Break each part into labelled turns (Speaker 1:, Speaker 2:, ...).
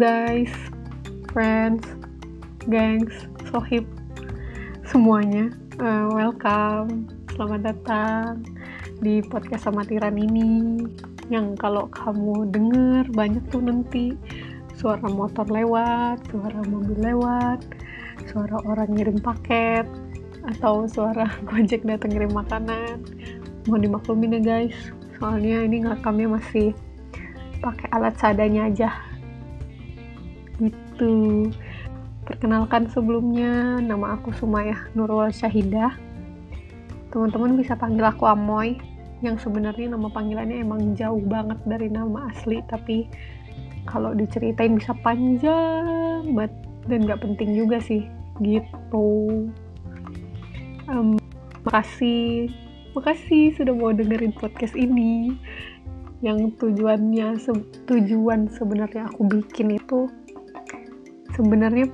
Speaker 1: guys, friends, gangs, sohib, semuanya. Uh, welcome, selamat datang di podcast amatiran ini. Yang kalau kamu denger banyak tuh nanti. Suara motor lewat, suara mobil lewat, suara orang ngirim paket, atau suara gojek datang ngirim makanan. Mohon dimaklumin ya guys, soalnya ini ngakamnya masih pakai alat seadanya aja gitu perkenalkan sebelumnya nama aku Sumaya Nurul Syahidah. Teman-teman bisa panggil aku Amoy yang sebenarnya nama panggilannya emang jauh banget dari nama asli tapi kalau diceritain bisa panjang banget dan gak penting juga sih gitu. Um, makasih makasih sudah mau dengerin podcast ini. Yang tujuannya tujuan sebenarnya aku bikin itu sebenarnya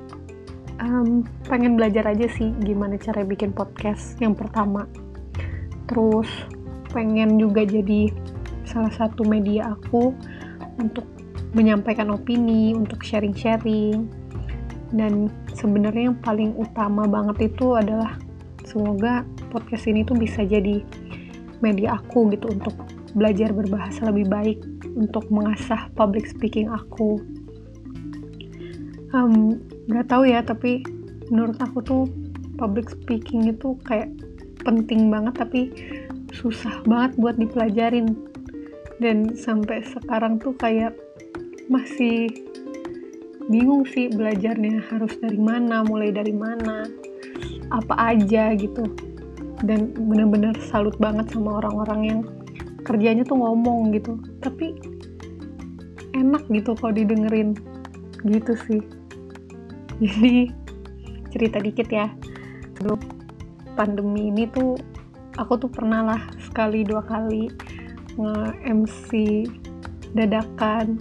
Speaker 1: um, pengen belajar aja sih gimana cara bikin podcast yang pertama. Terus pengen juga jadi salah satu media aku untuk menyampaikan opini untuk sharing-sharing. Dan sebenarnya yang paling utama banget itu adalah semoga podcast ini tuh bisa jadi media aku gitu untuk belajar berbahasa lebih baik untuk mengasah public speaking aku um, gak tahu ya tapi menurut aku tuh public speaking itu kayak penting banget tapi susah banget buat dipelajarin. Dan sampai sekarang tuh kayak masih bingung sih belajarnya harus dari mana mulai dari mana apa aja gitu. Dan bener-bener salut banget sama orang-orang yang kerjanya tuh ngomong gitu. Tapi enak gitu kalau didengerin. Gitu sih jadi cerita dikit ya. Sebelum pandemi ini tuh aku tuh pernah lah sekali dua kali nge-MC dadakan.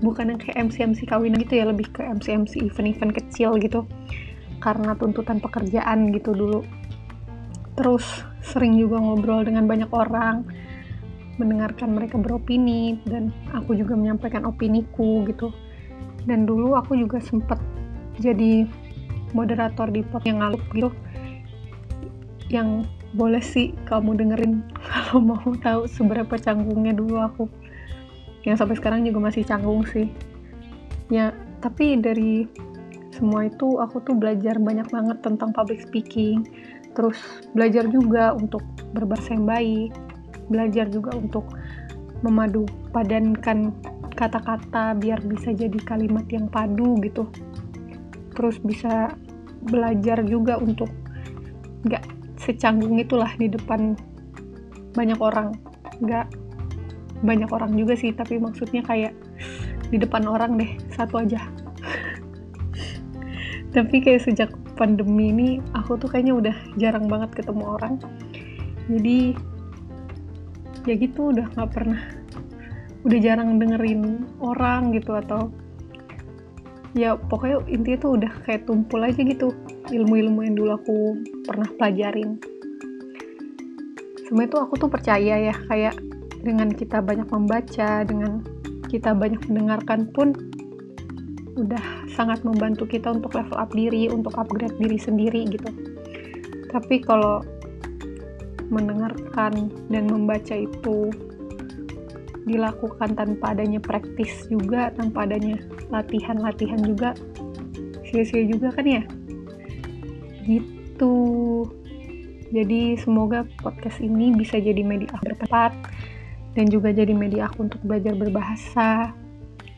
Speaker 1: Bukan yang kayak MC-MC kawinan gitu ya lebih ke MC-MC event-event kecil gitu. Karena tuntutan pekerjaan gitu dulu. Terus sering juga ngobrol dengan banyak orang mendengarkan mereka beropini dan aku juga menyampaikan opiniku gitu. Dan dulu aku juga sempat jadi moderator di pot yang ngalup gitu yang boleh sih kamu dengerin kalau mau tahu seberapa canggungnya dulu aku. Yang sampai sekarang juga masih canggung sih. Ya tapi dari semua itu aku tuh belajar banyak banget tentang public speaking. Terus belajar juga untuk berbahasa yang baik. Belajar juga untuk memadu padankan kata-kata biar bisa jadi kalimat yang padu gitu terus bisa belajar juga untuk nggak secanggung itulah di depan banyak orang. Nggak banyak orang juga sih tapi maksudnya kayak di depan orang deh satu aja. Tapi kayak sejak pandemi ini aku tuh kayaknya udah jarang banget ketemu orang. Jadi ya gitu udah nggak pernah udah jarang dengerin orang gitu atau ya pokoknya intinya tuh udah kayak tumpul aja gitu. Ilmu-ilmu yang dulu aku pernah pelajarin. Semua itu aku tuh percaya ya kayak dengan kita banyak membaca dengan kita banyak mendengarkan pun udah sangat membantu kita untuk level up diri untuk upgrade diri sendiri gitu. Tapi kalau mendengarkan dan membaca itu dilakukan tanpa adanya praktis juga, tanpa adanya latihan-latihan juga, sia-sia juga kan ya? Gitu. Jadi semoga podcast ini bisa jadi media bertempat dan juga jadi media aku untuk belajar berbahasa.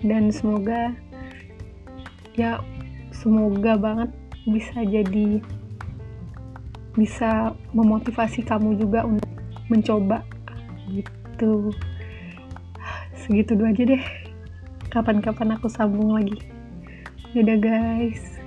Speaker 1: Dan semoga ya semoga banget bisa jadi bisa memotivasi kamu juga untuk mencoba. Gitu. Segitu dulu aja deh kapan-kapan aku sambung lagi. Dadah guys